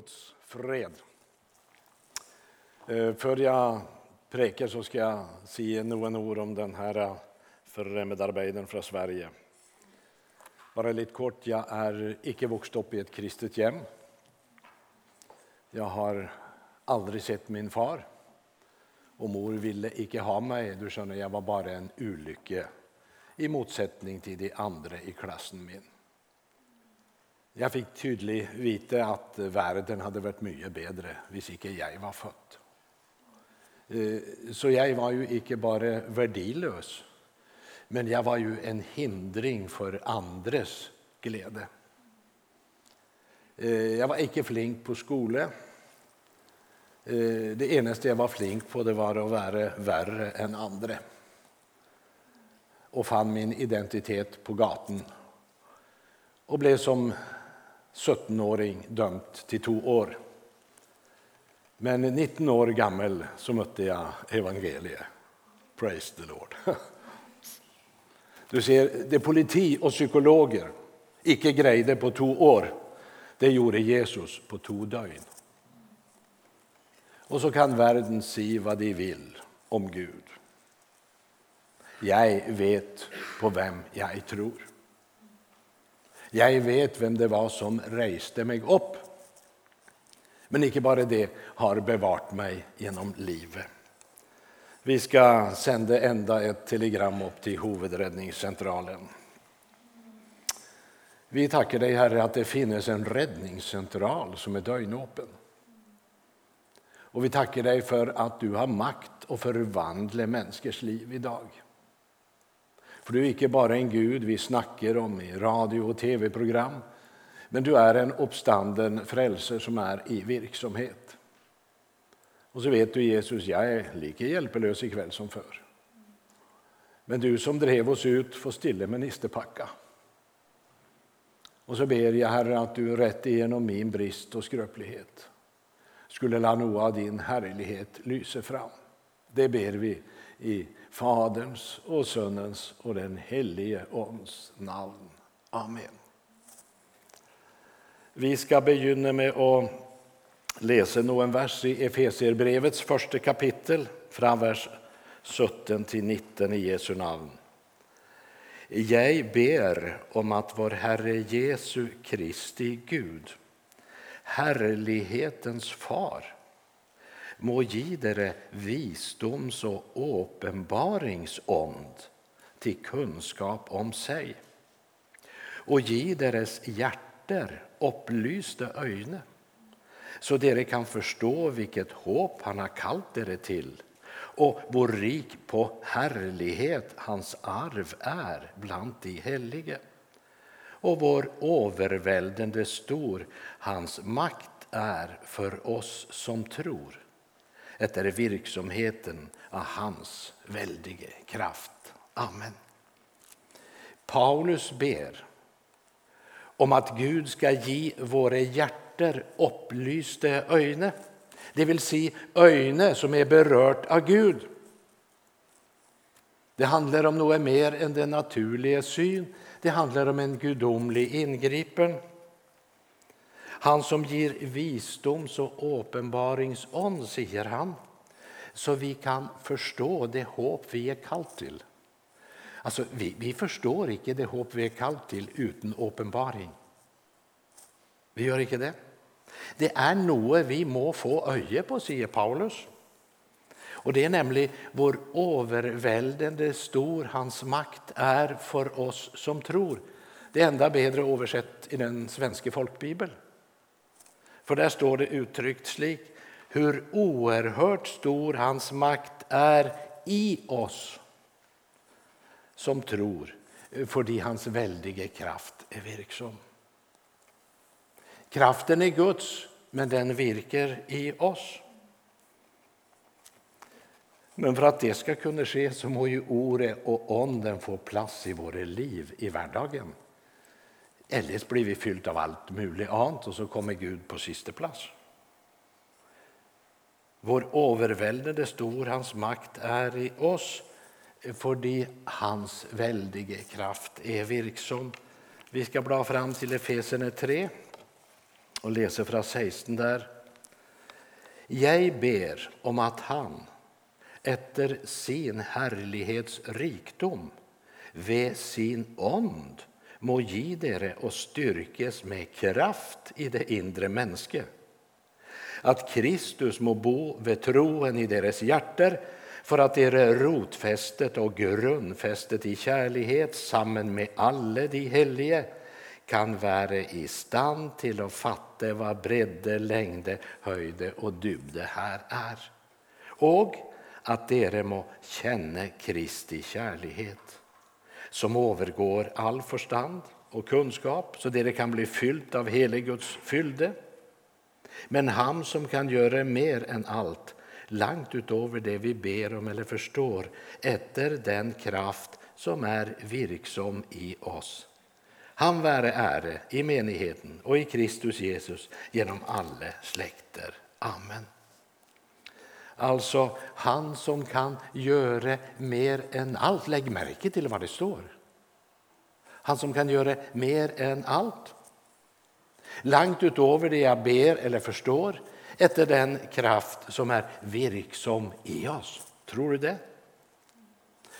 Guds fred. Eh, jag prekar så ska jag säga några ord om den här eh, fremmedarbeideren från Sverige. Bara lite kort, jag är icke vuxen upp i ett kristet hem. Jag har aldrig sett min far, Och mor ville inte ha mig. Du skjønner, jag var bara en olycka i motsättning till de andra i klassen min. Jag fick tydligt vite att eh, världen hade varit mycket bättre om inte jag var född. Eh, så jag var ju inte bara värdelös, men jag var ju en hindring för andres glädje. Eh, jag var inte flink på skolan. Det enda jag var flink på, det var att vara värre än andra och fann min identitet på gatan och blev som 17-åring dömt till två år. Men 19 år gammal så mötte jag evangeliet. Praise the Lord. Du ser, det politi och psykologer icke grejde på två år, det gjorde Jesus på två dygn. Och så kan världen si vad de vill om Gud. Jag vet på vem jag tror. Jeg vet hvem det var som reiste meg opp. Men ikke bare det har bevart meg gjennom livet. Vi skal sende enda ett telegram opp til Hovedredningssentralen. Vi takker dig, Herre, att det finns en räddningscentral som är dögnåpen. Och vi tackar dig för att du har makt att förvandla människors liv i dag. For du er ikke bare en Gud vi snakker om i radio- og TV-program, men du er en oppstanden frelser som er i virksomhet. Og så vet du, Jesus, jeg er like hjelpeløs i kveld som før. Men du som drev oss ut, får stille med nistepakka. Så ber jag, Herre, att du rätt igenom min brist och skröplighet skulle la noe av din herlighet lyse fram. Det ber vi i Faderns och Sonens och Den helige Ons namn. Amen. Vi ska begynna med att läsa någon vers i Efesierbrevets första kapitel, från vers 17 til 19 i Jesu namn. Jag ber om att vår Herre Jesu Kristi Gud, härlighetens Far, må gi dere visdoms- og åpenbaringsånd til kunnskap om seg, og gi deres hjerter opplyste øyne, så dere kan forstå hvilket håp han har kalt dere til, og hvor rik på herlighet hans arv er blant de hellige, og hvor overveldende stor hans makt er for oss som tror. Det är virksomheten av hans väldige kraft. Amen. Paulus ber om att Gud ska ge våra hjärtan upplysta ögon. Det vill säga ögon som är berört av Gud. Det handlar om något mer än den naturliga syn. Det handlar om en gudomlig inngripen. Han som ger visdoms- och åpenbaringsånd, säger han, så vi kan förstå det hopp vi är kallt till. Alltså, vi, vi förstår inte det hopp vi är kallt till utan uppenbaring. Vi gör inte det. Det är något vi må få öje på, säger Paulus. Och Det är nämligen vår överväldigande stor hans makt är för oss som tror. Det enda bättre översatt i den svenska folkbibeln. För där står det uttryckt slik hur oerhört stor hans makt är i oss som tror, fordi hans väldige kraft är virksom. Kraften är Guds, men den virker i oss. Men för att det ska kunna ske, så må ju ordet och Onden få plats i våra liv i vardagen. Ellers blir vi fylt av alt mulig annet, og så kommer Gud på sisteplass. Hvor overveldende stor hans makt er i oss fordi hans veldige kraft er virksom. Vi skal bla fram til Efesene 3, och läsa från 16 där. Jag ber om att han efter sin härlighets rikdom ved sin ånd må ge dere och styrkes med kraft i det inre mänske. Att Kristus må bo vid troen i deras hjärter för att dere rotfästet och grundfästet i kärlighet samman med alla de helige kan vara i stand till att fatta vad bredde, längde, höjde och dybde här är. Och att dere må känna Kristi kärlighet som övergår all förstand och kunskap så det kan bli fyllt av helig Guds fylde. Men han som kan göra mer än allt, långt utöver det vi ber om eller förstår, efter den kraft som är virksom i oss. Han vare ära i menigheten och i Kristus Jesus genom alla släkter. Amen. Alltså han som kan göra mer än allt. Lägg märke till vad det står. Han som kan göra mer än allt. Långt utöver det jag ber eller förstår efter den kraft som är virksom i oss. Tror du det?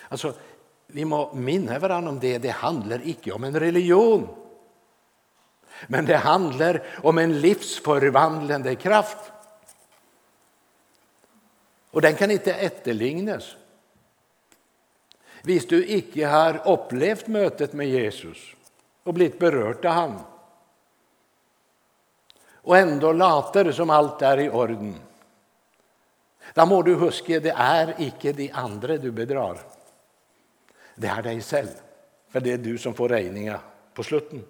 Alltså, vi må minna varandra om det. Det handlar icke om en religion. Men det handlar om en livsförvandlande kraft. Och den kan inte efterlignas. Hvis du icke har upplevt mötet med Jesus och blivit berörd av honom och ändå later som allt är i orden då må du huske det är icke de andra du bedrar. Det är dig själv, för det är du som får räkningar på slutten.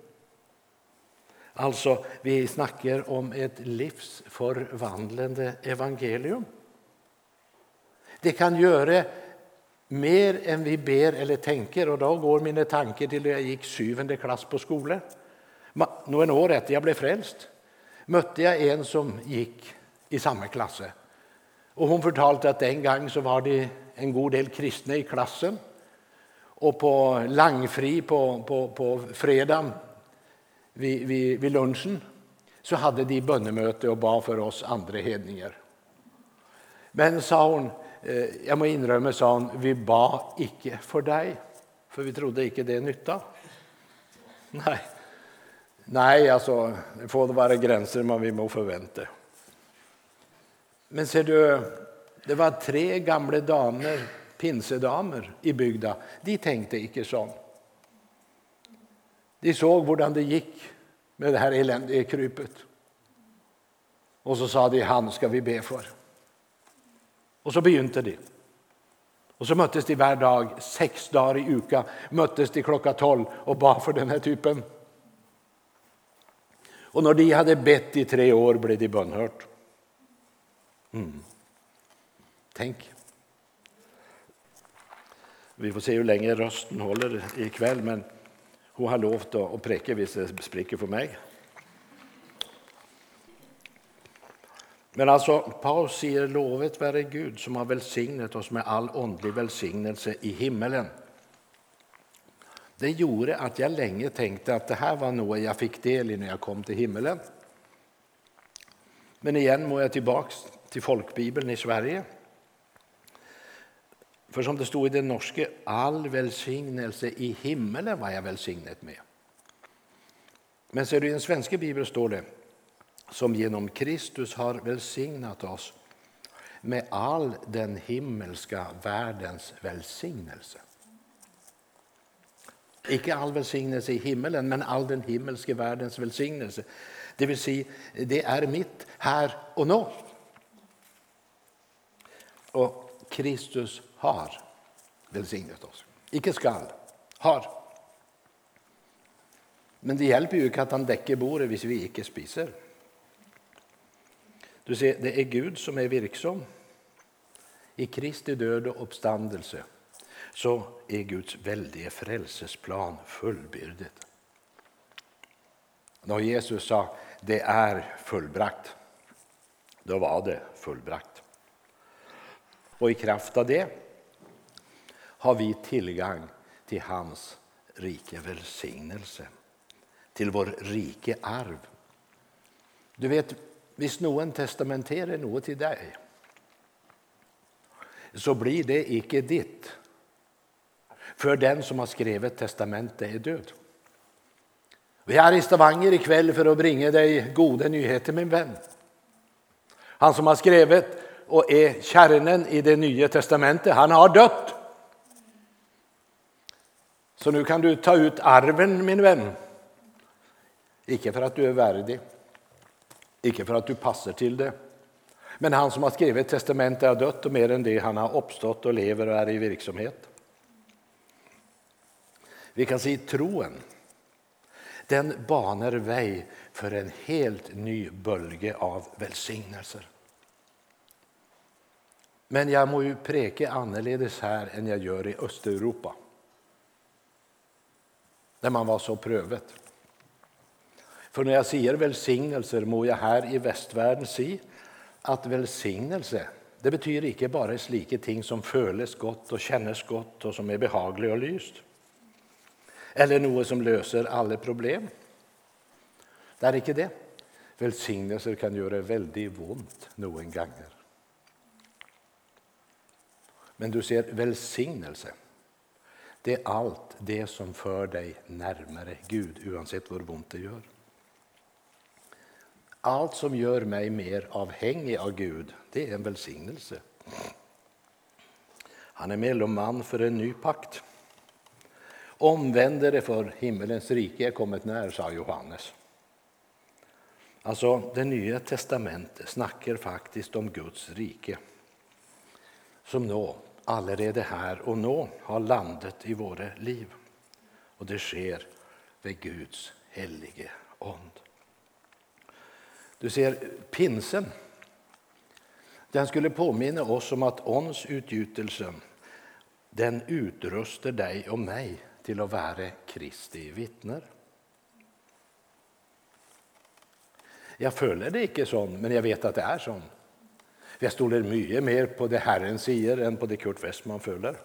Alltså, vi snackar om ett livsförvandlande evangelium. Det kan göra mer än vi ber eller tänker. Och då går mina tankar till när jag gick syvende klass på skolan. Några år efter jag blev frälst mötte jag en som gick i samma klass. Och hon fortalte att en gång så var det en god del kristna i klassen. Och på langfri på, på, på fredag vid, vid, vid lunchen så hade de bönemöte och bad för oss andra hedningar. Men, sa hon, Eh, jag må innrømme, sa han, vi ba ikke for deg, for vi trodde ikke det nytta. Nej, Nej alltså, det får vara gränser man vi må förvänta. Men ser du, det var tre gamla damer, pinsedamer i bygda. De tänkte inte så. De såg hur det gick med det här eländiga krypet. Och så sa de, han ska vi be för. Och så begynte de. Och så möttes de varje dag, sex dagar i uka, möttes de klockan tolv och bad för den här typen. Och när de hade bett i tre år blev de bönhört. Mm. Tänk. Vi får se hur länge rösten håller ikväll, men hon har lovat att präcka vissa sprickor för mig. Men alltså, Paulus säger lovet vare Gud som har välsignat oss med all åndlig välsignelse i himmelen. Det gjorde att jag länge tänkte att det här var något jag fick del i när jag kom till himmelen. Men igen må jag tillbaka till folkbibeln i Sverige. För som det stod i den norska, all välsignelse i himmelen var jag välsignad med. Men ser du i den svenska bibeln står det som genom Kristus har välsignat oss med all den himmelska världens välsignelse. Icke all välsignelse i himmelen, men all den himmelska världens välsignelse. Det vill säga, det är mitt här och nu. Och Kristus har välsignat oss. Icke skall, har. Men det hjälper ju inte att han däcker bordet om vi icke spiser. Du ser, det är Gud som är virksom. I Kristi död och uppståndelse så är Guds väldiga frälsesplan fullbyrdet. När Jesus sa det är fullbrakt, då var det fullbrakt. Och i kraft av det har vi tillgång till hans rike välsignelse, till vår rike arv Du vet, hvis noen testamenterer noe til deg, så blir det ikke ditt før den som har skrevet testamentet, er død. Vi er i Stavanger i kveld för att bringe dig gode nyheter, min vän. Han som har skrivit och är kärnan i Det nya testamentet, han har dött! Så nu kan du ta ut arven, min vän. Icke för att du är värdig Icke för att du passar till det. Men han som har skrivit testamentet, har dött och mer än det, han har uppstått och lever och är i verksamhet. Vi kan si troen. Den banar väg för en helt ny bölge av välsignelser. Men jag må ju preka annorledes här än jag gör i Östeuropa. Där man var så prövet. För när jag säger välsignelser må jag här i västvärlden se att välsignelse det betyder ikke bara slike ting som føles godt og kjennes godt, og som är behagelig och lyst, eller noe som löser alla problem. Det är inte det. Velsignelser kan göra väldigt vondt noen ganger. Men du ser, välsignelse. det är allt det som för dig närmare Gud, oavsett hur ont det gör. Allt som gör mig mer avhängig av Gud, det är en välsignelse. Han är mellommann för en ny pakt. Omvänd dere, för himmelens rike är kommet när, sa Johannes. Alltså, Det nya testamentet snackar faktiskt om Guds rike, som nå, allerede här och nå, har landet i våra liv. Och det sker vid Guds helige ond. Du ser, pinsen den skulle påminna oss om att ons utgjutelsen den utrustar dig och mig till att vara Kristi vittner. Jag följer det inte sånn, men jag vet att det är sånn. Jag stoler mycket mer på det Herren säger än på det Kurt Westman följer.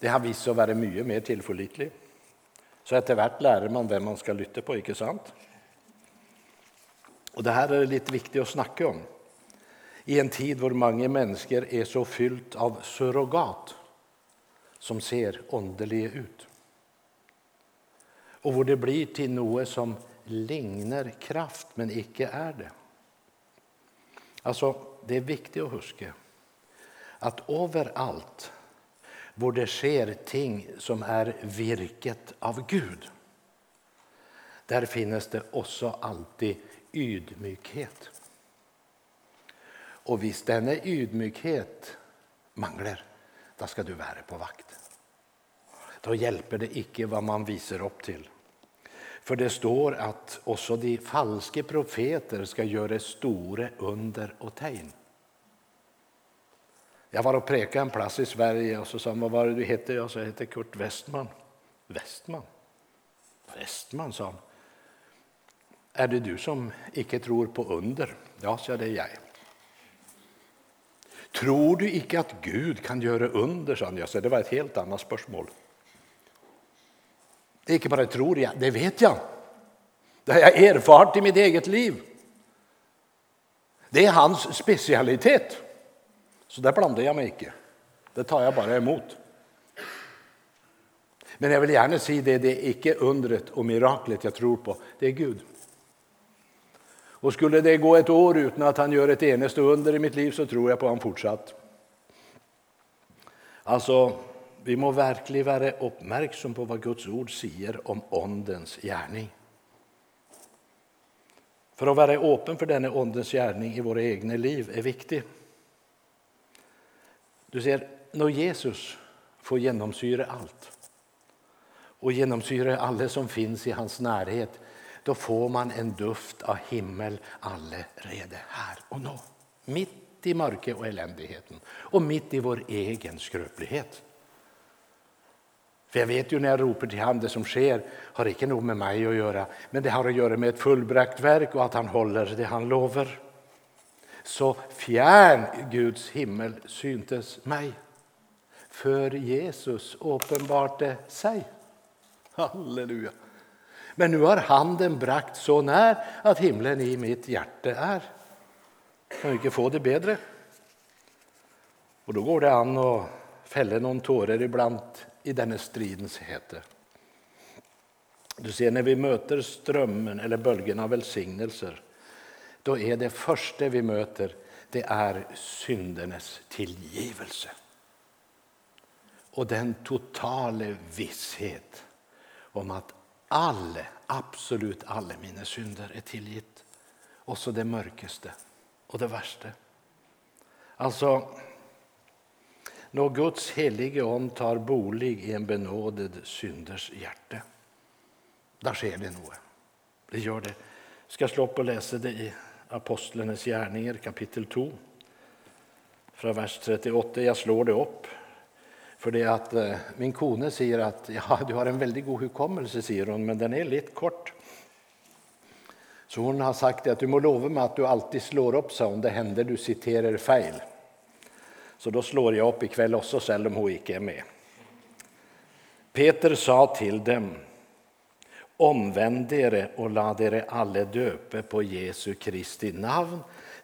Det har visat sig vara mycket mer tillförlitligt. Så etter hvert lærer man vem man ska lytte på. ikke sant? Och det här är lite viktigt att snacka om i en tid hvor många människor är så fyllt av surrogat som ser underliga ut. Och hvor det blir till något som ligner kraft, men icke är det. Alltså, Det är viktigt att huska att överallt hvor det sker ting som är virket av Gud, där finns det också alltid ydmykhet. Og hvis denne ydmykhet mangler, da skal du være på vakt. Da hjelper det ikke hva man viser opp til. For det står at også de falske profeter skal gjøre store under og tegn. Jag var och prekade en plats i Sverige, och så sa han vad var det du hette? Jag sa jag heter Kurt Westman. Westman? Westman, sa han. Är det du som icke tror på under? Ja, sa det er. Tror du icke att Gud kan göra under? sa han. Så det var ett helt annat spörsmål. Det är inte bara tror jag, det vet jag. Det har jag erfart i mitt eget liv. Det är hans specialitet. Så där blandar jag mig inte. Det tar jag bara emot. Men jag vill gärna säga det, det är inte undret och miraklet jag tror på. Det är Gud. Och skulle det gå ett år utan att han gör ett eneste under i mitt liv, så tror jag på honom fortsatt. Alltså, vi må verkligen vara uppmärksam på vad Guds ord säger om ondens gärning. För att vara öppen för denna ondens gärning i våra egna liv är viktigt. Du ser, när Jesus får genomsyra allt och genomsyra alla som finns i hans närhet då får man en duft av himmel allerede här och nå. mitt i mørket och eländigheten, och mitt i vår egen skröplighet. För jag vet ju när jag ropar till honom, det som sker har inte nog med mig att göra men det har att göra med ett fullbrakt verk och att han håller det han lover. Så fjärn Guds himmel syntes mig, för Jesus åpenbarte sig. Halleluja. Men nu har handen brakt så när att himlen i mitt hjärta är. Kan vi inte få det bättre? Och då går det an att fälla någon tårar ibland i denna stridens hete. Du ser, när vi möter strömmen eller bölgen av välsignelser då är det första vi möter det är syndernas tillgivelse. Och den totala visshet om att alla, absolut alla mina synder är tillgitt. Också det mörkaste och det värsta. Alltså, när Guds helige Ande tar bolig i en benådad synders hjärta, då sker det något. Det gör det. Jag ska slå upp och läsa det i Apostlenes gärningar kapitel 2. Från vers 38. Jag slår det upp. För det att eh, min kone säger att ja, du har en väldigt god hukommelse, säger hon, men den är lite kort. Så hon har sagt att du må lova mig att du alltid slår upp så om det händer du citerar fel. Så då slår jag upp ikväll också, även om hon inte är med. Peter sa till dem Omvänd er och lad er alla döpe på Jesu Kristi namn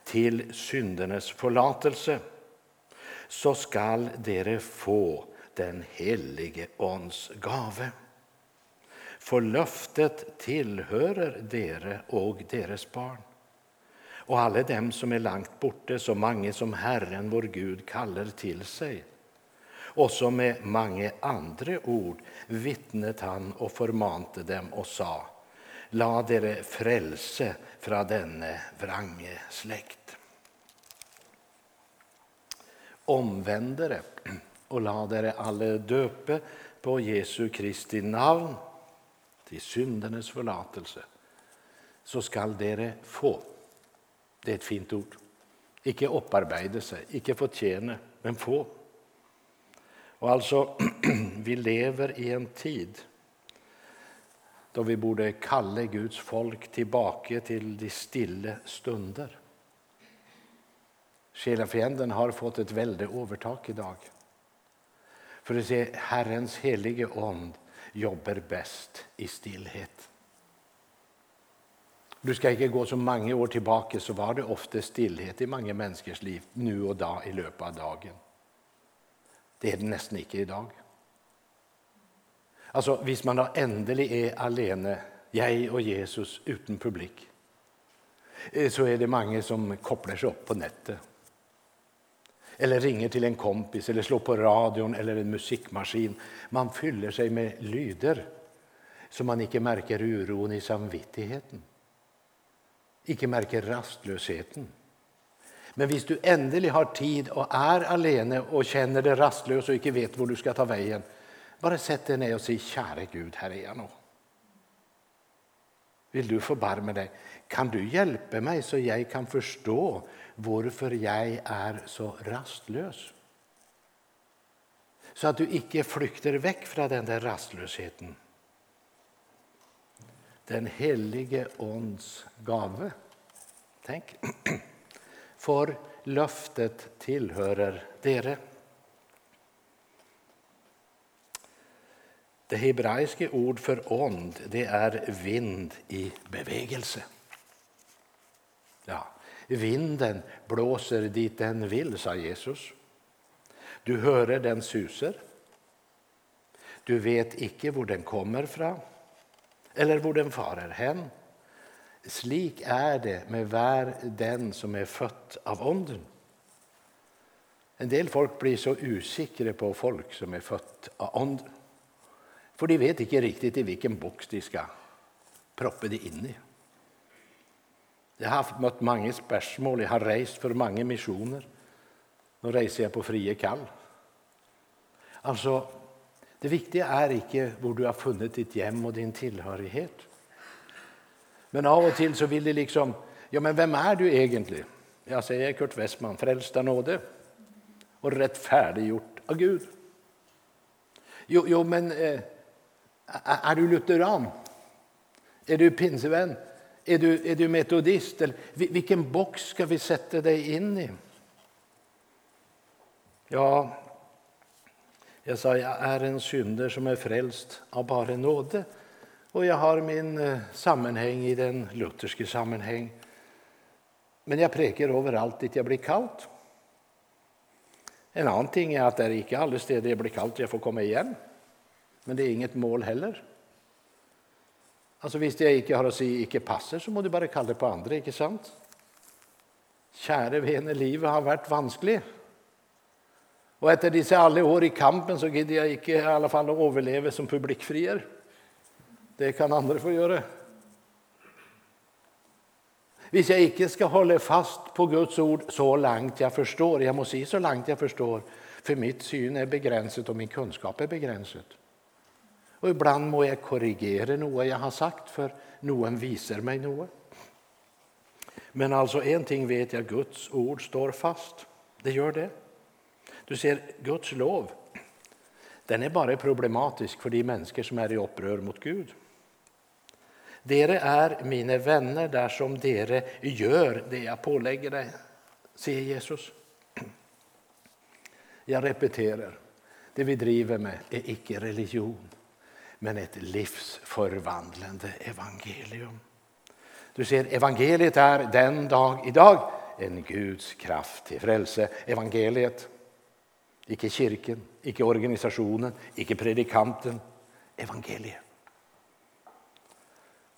till syndernas förlatelse, så skall dere få den helige Ånds gave. För löftet tillhörer dere och deras barn och alla dem som är långt borta, så många som Herren, vår Gud, kallar till sig. Och så med många andra ord vittnet han och förmante dem och sa La dere frälse från denne vrange släkt omvände Omvändere och lade dere alla döpe på Jesu Kristi namn till syndernas förlatelse så skall dere få. Det är ett fint ord. Icke upparbeta sig, icke förtjäna, men få. Och alltså, vi lever i en tid då vi borde kalla Guds folk tillbaka till de stilla stunder. Själafienden har fått ett väldigt övertag idag. För att se, Herrens helige ond jobbar bäst i stillhet. Du ska inte gå så många år tillbaka så var det ofta stillhet i många människors liv nu och dag i löpet av dagen. Det är det nästan inte idag. Alltså, hvis man da endelig är alene, jag och Jesus, utan publik, eh, så är det många som kopplar sig upp på nätet. Eller ringer till en kompis, eller slår på radion eller en musikmaskin. Man fyller sig med lyder så man inte märker oron i samvittigheten. Icke märker rastlösheten. Men hvis du endelig har tid och är alene och känner dig rastlös och icke vet var du ska ta vägen, bara sätt dig ner och säg käre Gud, här är jag nu. Vill du förbarma dig? Kan du hjälpa mig så jag kan förstå varför jag är så rastlös? Så att du icke flykter väck från den där rastlösheten. Den helige Ånds gave. Tänk. för löftet tillhörer dere. Det hebreiska ord för ond det är vind i bevegelse. Vinden blåser dit den vill, sa Jesus. Du hörer den suser. Du vet icke var den kommer ifrån eller var den farer hen. Slik är det med var den som är född av onden. En del folk blir så osäkra på folk som är fött av onden. För de vet inte riktigt i vilken box de ska proppa det in i. Jag har mött många spörsmål, jag har rest för många missioner. Nu reser jag på fria kall. Alltså, det viktiga är inte var du har funnit ditt hem och din tillhörighet. Men av och till så vill de liksom, ja men vem är du egentligen? Jag säger Kurt Westman, frälst av nåde och rättfärdiggjort av Gud. Jo, jo men eh, är du lutheran? Är du pinsevän? Är du, är du metodist? Eller, vilken box ska vi sätta dig in i? Ja, jag sa jag är en synder som är frälst av bara nåde. Och jag har min eh, sammanhang i den lutherske sammanhang. Men jag prekar överallt dit jag blir kallt. En annan ting är att det är inte alldeles det, det blir kallt jag får komma igen. Men det är inget mål heller. Altså Hvis jeg ikke har å si 'ikke passer', så må du bare kalle det på andre. ikke sant? Kjære vene, livet har vært vanskelig. Og etter disse alle år i kampen så gidder jeg ikke i alle fall å overleve som publikkfrier. Det kan andre få gjøre. Hvis jeg ikke skal holde fast på Guds ord så langt jeg forstår Jeg må si så langt jeg forstår, for mitt syn er begrenset, og min kunnskap er begrenset. Och ibland må jag korrigera något jag har sagt för någon visar mig något. Men alltså en ting vet jag, Guds ord står fast. Det gör det. Du ser, Guds lov den är bara problematisk för de människor som är i upprör mot Gud. Dere är mina vänner där som dere gör det jag pålägger dig, säger Jesus. Jag repeterar, det vi driver med är icke religion men ett livsförvandlande evangelium. Du ser, evangeliet är den dag idag en Guds kraft till frälse. Evangeliet, icke kyrkan, icke organisationen, icke predikanten. Evangeliet.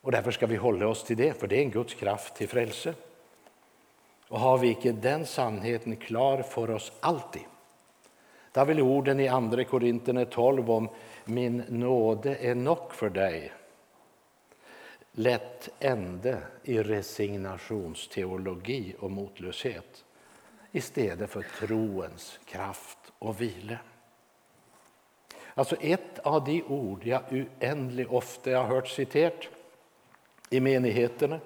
Och därför ska vi hålla oss till det, för det är en Guds kraft till frälse. Och har vi icke den sannheten klar för oss alltid, där vill orden i Andra Korinterne 12 om min nåde är nog för dig lätt ände i resignationsteologi och motlöshet istället för troens kraft och vila. Alltså ett av de ord jag oändligt ofta har hört citerat i menigheterna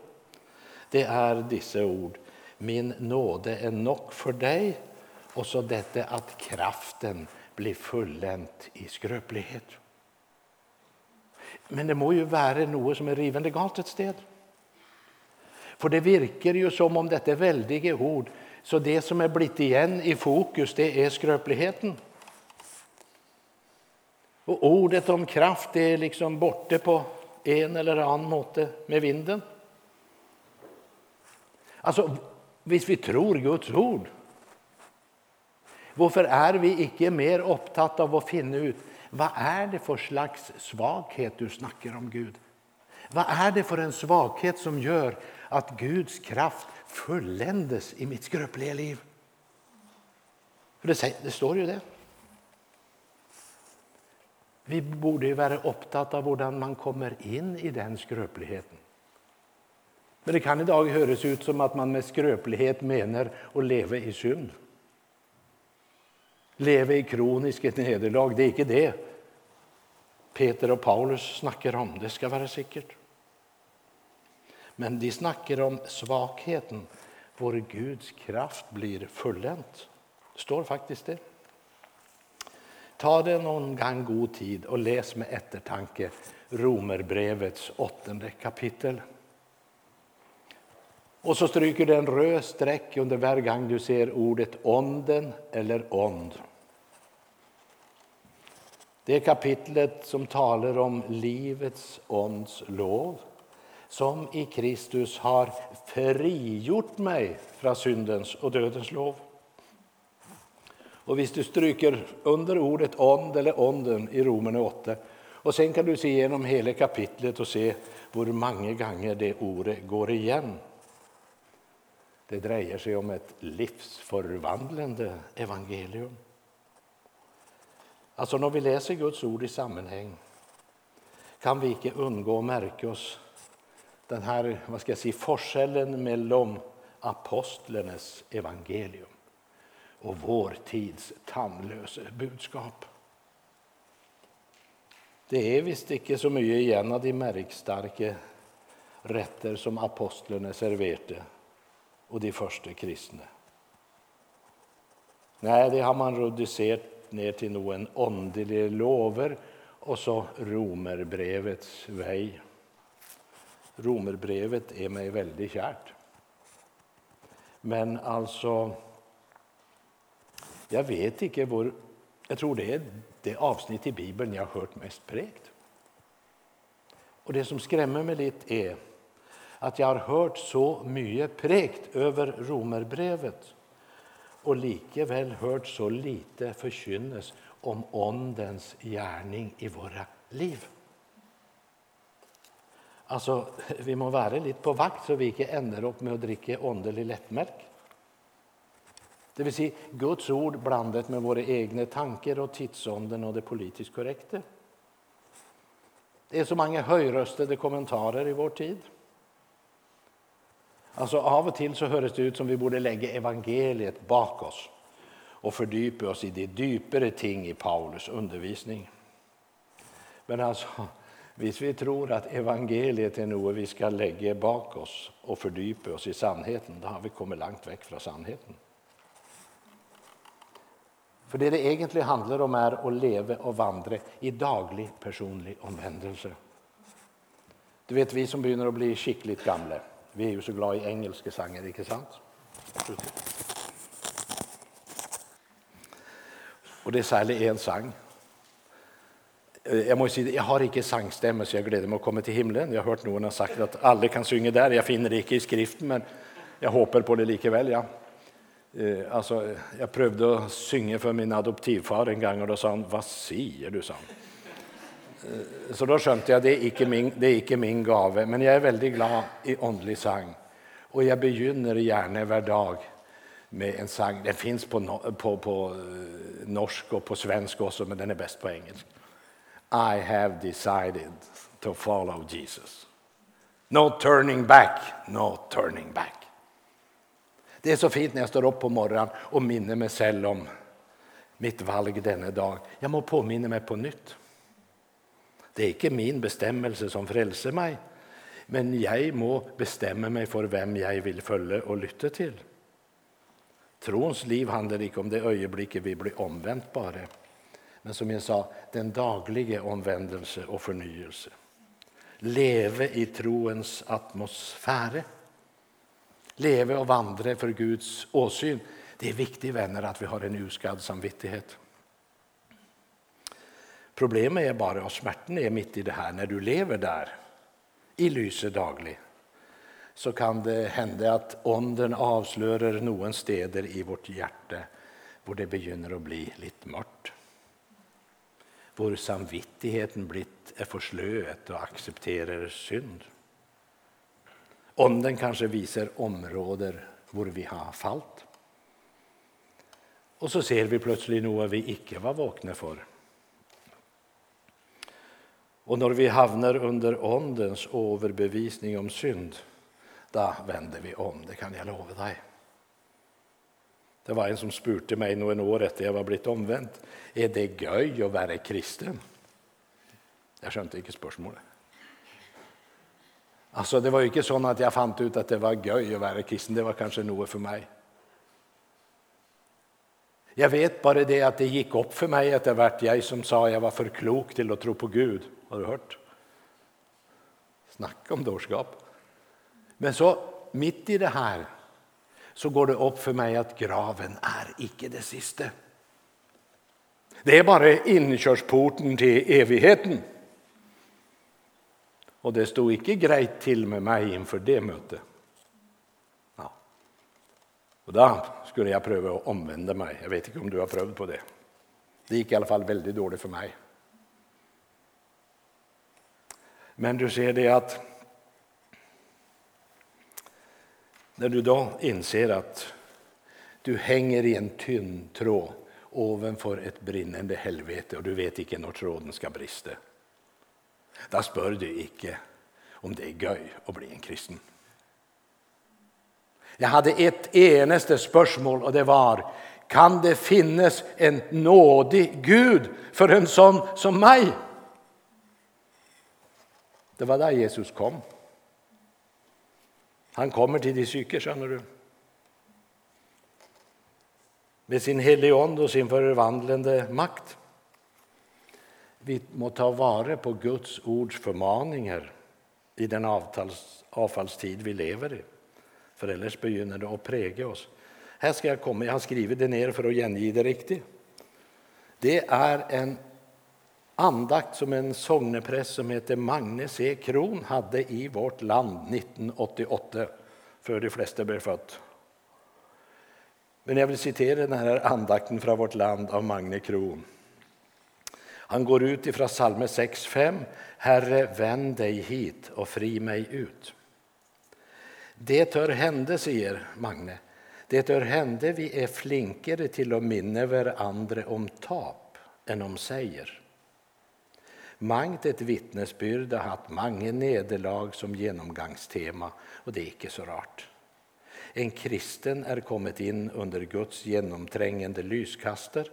det är dessa ord. Min nåde är nog för dig och så detta att kraften blir fullendt i skrøpelighet. Men det må jo være noe som er rivende galt et sted. For det virker jo som om dette veldige ord Så det som er blitt igjen i fokus, det er skrøpeligheten. Og ordet om kraft det er liksom borte på en eller annen måte med vinden. Altså, Hvis vi tror Guds ord, Hvorfor er vi ikke mer opptatt av å finne ut hva er det for slags svakhet du snakker om Gud? Hva er det for en svakhet som gjør at Guds kraft fullendes i mitt skrøpelige liv? For det, det står jo det. Vi borde jo være opptatt av hvordan man kommer inn i den skrøpeligheten. Men det kan i dag høres ut som at man med skrøpelighet mener å leve i synd leve i kroniske nederlag. Det är inte det Peter och Paulus snackar om, det ska vara säkert. Men de snackar om svagheten, vår Guds kraft blir fullänt. Det står faktiskt det. Ta det någon gång god tid och läs med eftertanke Romerbrevets åttonde kapitel. Och så stryker du en röd streck under varje gång du ser ordet onden eller ond. Det är kapitlet som talar om livets onds lov som i Kristus har frigjort mig från syndens och dödens lov. Och visst, du stryker under ordet ond eller onden i Romerna 8 och sen kan du se igenom hela kapitlet och se hur många gånger det ordet går igen. Det drejer sig om ett livsförvandlande evangelium. Alltså när vi läser Guds ord i sammanhang kan vi inte undgå att märka oss den här vad ska jag säga, forskellen mellan apostlarnas evangelium och vår tids tandlösa budskap. Det är visst inte så mycket igen av de märkstarka rätter som apostlarna serverade och de första kristna. Nej, det har man reducerat ner till noen åndelige lover och så romerbrevets väg. Romerbrevet är mig väldigt kärt. Men alltså, jag vet inte hvor Jag tror det är det avsnitt i Bibeln jag har hört mest präkt. Och det som skrämmer mig lite är att jag har hört så mycket prekt över romerbrevet och likeväl hört så lite förkynnes om Ondens gärning i våra liv. Alltså, vi må vara lite på vakt så vi inte ändrar upp med att dricka åndelig lättmärk. Det vill säga Guds ord blandat med våra egna tankar och tidsånden och det politiskt korrekta. Det är så många högröstade kommentarer i vår tid. Alltså av och till så hörs det ut som vi borde lägga evangeliet bak oss och fördjupa oss i de djupare ting i Paulus undervisning. Men alltså, visst vi tror att evangeliet är något vi ska lägga bak oss och fördjupa oss i sannheten, då har vi kommit långt väck från sannheten. För det det egentligen handlar om är att leva och vandra i daglig personlig omvändelse. Du vet, vi som börjar bli skickligt gamla, vi är ju så glada i engelska sanger, inte sant? Och det är särskilt en sang. Jag, måste säga, jag har inte sångstämma så jag gläder mig att komma till himlen. Jag har hört någon ha sagt att alla kan sjunga där. Jag finner det inte i skriften, men jag hoppas på det likeväl. Ja. Eh, alltså, jag prövade att sjunga för min adoptivfar en gång och då sa han, vad säger du? Sa han. Så då skönte jag, det är inte min, det är inte min gave, men jag är väldigt glad i åndlig sang. Och jag begynner gärna varje dag med en sang. Den finns på, på, på eh, norsk och på svenska också, men den är bäst på engelska. I have decided to follow Jesus. No turning back, no turning back. Det är så fint när jag står upp på morgonen och minner mig själv om mitt valg denna dag. Jag må påminna mig på nytt. Det är inte min bestämmelse som frälser mig, men jag må bestämma mig för vem jag vill följa och lyssna till. Trons liv handlar inte om det ögonblicket vi blir omvänt bara, men som jag sa, den dagliga omvändelse och förnyelse. Leve i troens atmosfär leve och vandra för Guds åsyn. Det är viktigt vänner att vi har en uskadd samvittighet. Problemet är bara, och smärtan är mitt i det här, när du lever där i lyset daglig så kan det hända att onden avslöjar någon städer i vårt hjärta där det begynner bli lite mörkt. Vår samvittigheten blivit är förslöet och accepterar synd. Onden kanske visar områden där vi har fallit. Och så ser vi plötsligt något vi inte var vakna för. Och när vi hamnar under ondens överbevisning om synd, då vänder vi om, det kan jag lova dig. Det var en som spurte mig någon år efter jag var blivit omvänd. Är det göj att vara kristen? Jag skönte inte spörsmålet. Alltså, det var ju inte så att jag fann ut att det var göj att vara kristen, det var kanske något för mig. Jag vet bara det att det gick upp för mig att det var jag som sa att jag var för klok till att tro på Gud. Har du hört? Snacka om dårskap. Men så mitt i det här så går det upp för mig att graven är icke det sista. Det är bara inkörsporten till evigheten. Och det stod icke grejt till med mig inför det mötet. Ja. Och då skulle jag pröva att omvända mig. Jag vet inte om du har prövat på det. Det gick i alla fall väldigt dåligt för mig. Men du ser det att när du då inser att du hänger i en tunn tråd ovanför ett brinnande helvete och du vet inte när tråden ska brista Då spör du inte om det är göj att bli en kristen. Jag hade ett enaste spörsmål och det var kan det finnas en nådig Gud för en sån som mig? Det var där Jesus kom. Han kommer till de psyke, känner du. Med sin helige och sin förvandlande makt. Vi må ta vara på Guds ords förmaningar i den avtals, avfallstid vi lever i. För annars begynner det att präga oss. Här ska jag komma, jag har skrivit det ner för att genge det riktigt. Det är en andakt som en sångnepräst som heter Magne C. Kron hade i vårt land 1988, för de flesta blev fött. Men jag vill citera den här andakten från vårt land av Magne Kron. Han går ut ifrån psalm 6.5. Herre, vänd dig hit och fri mig ut. Det hör hände, säger Magne, det hör hände vi är flinkare till att minne varandra om tap än om säger. Mangt ett vittnesbyrd har haft många nederlag som genomgångstema och det är inte så rart. En kristen är kommit in under Guds genomträngande lyskaster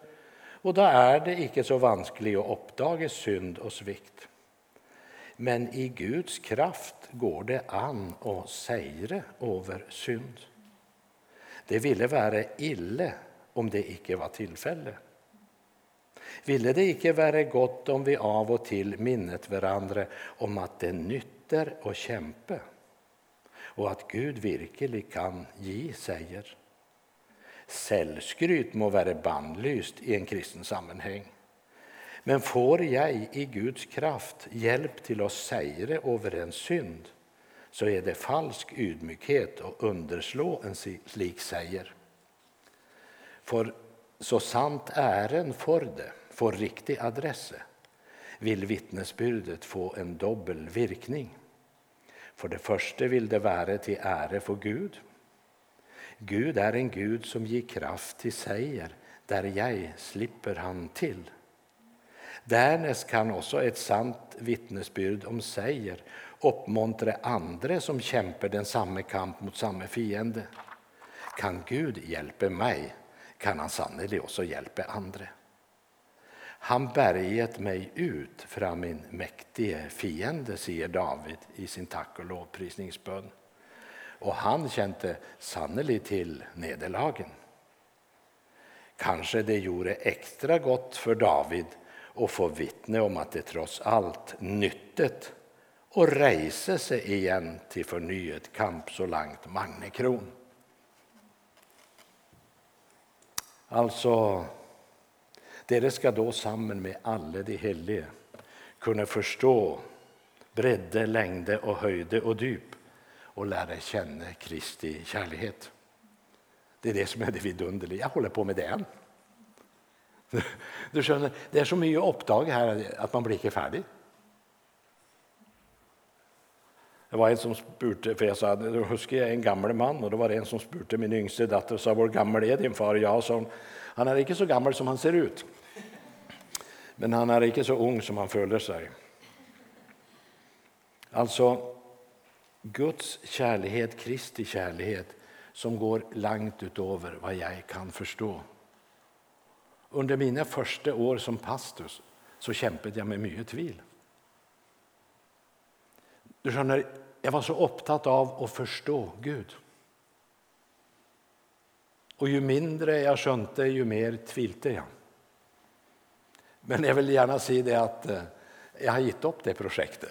och då är det inte så vanskligt att uppdaga synd och svikt. Men i Guds kraft går det an att segra över synd. Det ville vara ille om det icke var tillfälle. Ville det icke vara gott om vi av och till minnet varandra om att det nytter och kämpe och att Gud virkelig kan ge säger? Sällskryt må vara bannlyst i en kristen sammanhang. Men får jag i Guds kraft hjälp till att säga över en synd så är det falsk ydmykhet att underslå en slik säger. För så sant ären får det, får riktig adress, vill vittnesbyrdet få en dubbel virkning. För det första vill det vara till ära för Gud. Gud är en Gud som ger kraft till seger där jag slipper han till. Därnäst kan också ett sant vittnesbud om seger uppmuntra andra som kämpar den samma kamp mot samma fiende. Kan Gud hjälpa mig kan han sannolikt också hjälpa andra. Han bärget mig ut från min mäktige fiende, säger David i sin tack och lovprisningsbön. Och han kände sannolikt till nederlagen. Kanske det gjorde extra gott för David att få vittne om att det trots allt nyttet och rejse sig igen till förnyet kamp så långt Magnekron. Alltså, dere skal då sammen med alla de hellige kunna förstå bredde, längde och höjde och djup och lära känna Kristi kärlighet. Det är det som är det vidunderliga. Jag håller på med det än. Du skjønner, Det är så mycket oppdage här att man blir inte färdig. Det var en som spurte, för jeg sa då husker jeg en gammel mann, og det var en som spurte min yngste datter sa hvor gammel er din far? Ja, sa hun, han er ikke så gammel som han ser ut. Men han er ikke så ung som han føler seg. Alltså, Guds kärlighet, Kristi kärlighet, som går långt utöver vad jag kan förstå. Under mina första år som pastor så kämpade jag med mycket tvil. Du skjønner, jag var så upptatt av att förstå Gud. Och ju mindre jag skönte, ju mer tvilte jag. Men jag vill gärna säga det att eh, jag har gett upp det projektet.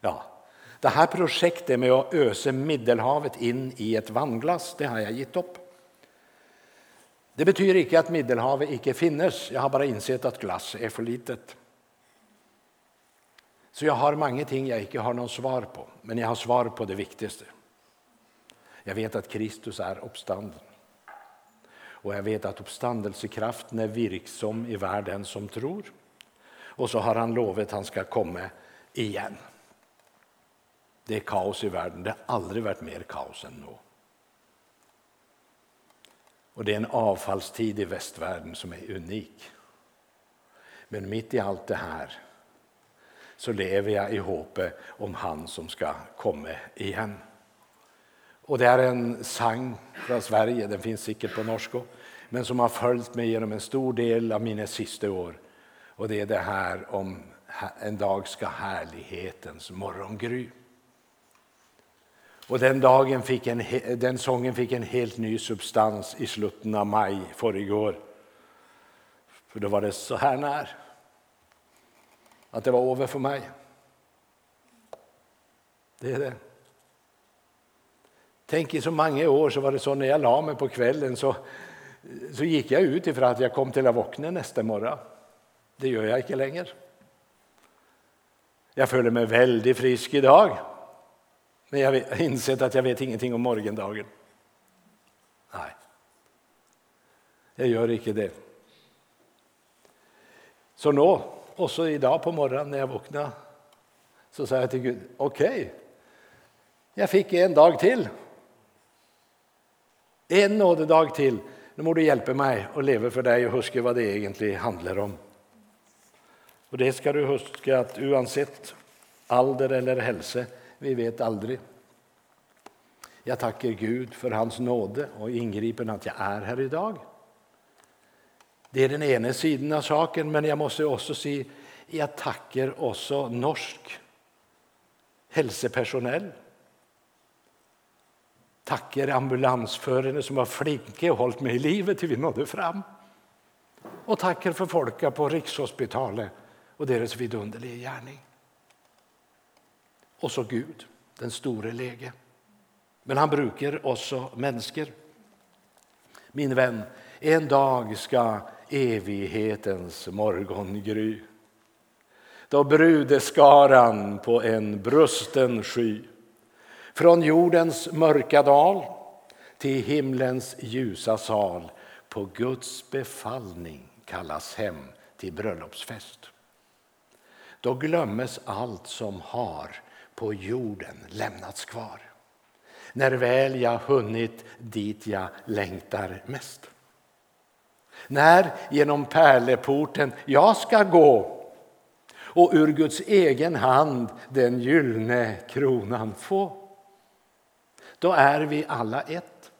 Ja, det här projektet med att ösa Middelhavet in i ett vannglas, det har jag gett upp. Det betyder inte att Middelhavet inte finns. Jag har bara insett att glass är för litet. Så jag har många ting jag inte har någon svar på, men jag har svar på det viktigaste. Jag vet att Kristus är uppstånden. Och jag vet att uppståndelsekraften är virksom i världen som tror. Och så har han lovat att han ska komma igen. Det är kaos i världen. Det har aldrig varit mer kaos än nu. Och det är en avfallstid i västvärlden som är unik. Men mitt i allt det här så lever jag i hoppet om han som ska komma igen. Och det är en sang från Sverige, den finns säkert på norska, men som har följt mig genom en stor del av mina sista år. Och det är det här om en dag ska härlighetens morgongry. Och den, dagen fick en, den sången fick en helt ny substans i slutet av maj förrgår. För då var det så här när att det var över för mig. Det är det. Tänk i så många år så var det så när jag la mig på kvällen så, så gick jag ut ifrån att jag kom till att vakna nästa morgon. Det gör jag inte längre. Jag följer mig väldigt frisk idag. Men jag har insett att jag vet ingenting om morgondagen. Nej, jag gör inte det. Så nå, och så idag på morgonen när jag vaknade, så sa jag till Gud, okej, okay, jag fick en dag till. En nådedag till. Nu må du hjälpa mig att leva för dig och huska vad det egentligen handlar om. Och det ska du huska att oavsett ålder eller hälsa, vi vet aldrig. Jag tackar Gud för hans nåde och ingripen att jag är här idag. Det är den ena sidan av saken, men jag måste också säga jag tackar också norsk hälsopersonell. Tackar ambulansförare som var flinke och hållit mig i livet till vi nådde fram. Och tackar för folket på Rikshospitalet och deras vidunderliga gärning. Och så Gud, den store lege. Men han brukar också människor. Min vän, en dag ska evighetens morgon gry. Då brudeskaran på en brusten sky från jordens mörka dal till himlens ljusa sal på Guds befallning kallas hem till bröllopsfest. Då glömmes allt som har på jorden lämnats kvar när väl jag hunnit dit jag längtar mest. När genom pärleporten jag ska gå och ur Guds egen hand den gyllne kronan få. Då är vi alla ett.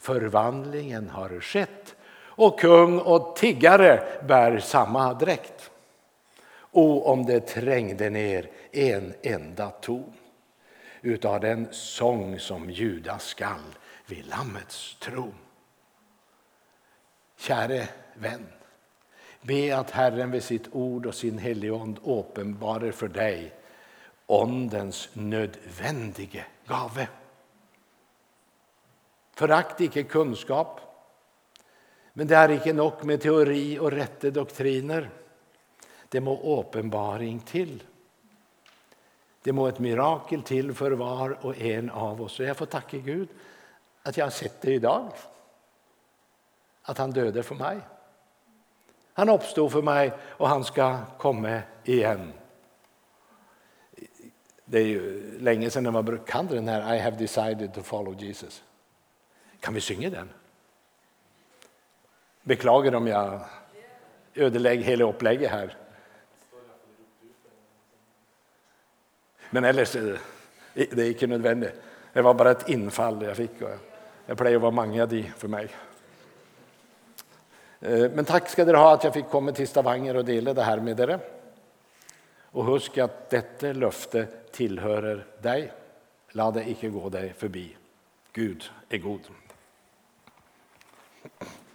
Förvandlingen har skett och kung och tiggare bär samma dräkt. O, om det trängde ner en enda ton utav den sång som ljuda skall vid Lammets tron. Käre vän, be att Herren vid sitt ord och sin heligond uppenbarar för dig Ondens nödvändige gave. Förakt icke kunskap, men det är icke nog med teori och rätte doktriner. Det må uppenbaring till. Det må ett mirakel till för var och en av oss. Och jag får tacka Gud att jag har sett det idag. Att han döde för mig. Han uppstod för mig och han ska komma igen. Det är ju länge sedan man brukade den här I have decided to follow Jesus. Kan vi synga den? Beklagar om jag ödelägger hela upplägget här. Men ellers eh, det är inte nödvändigt. Det var bara ett infall jag fick. Jag plejer att vara många de för mig. Eh, men tack ska ni ha att jag fick komma till Stavanger och dela det här med er. Och husk att detta löfte tillhör dig. Låt det icke gå dig förbi. Gud är god.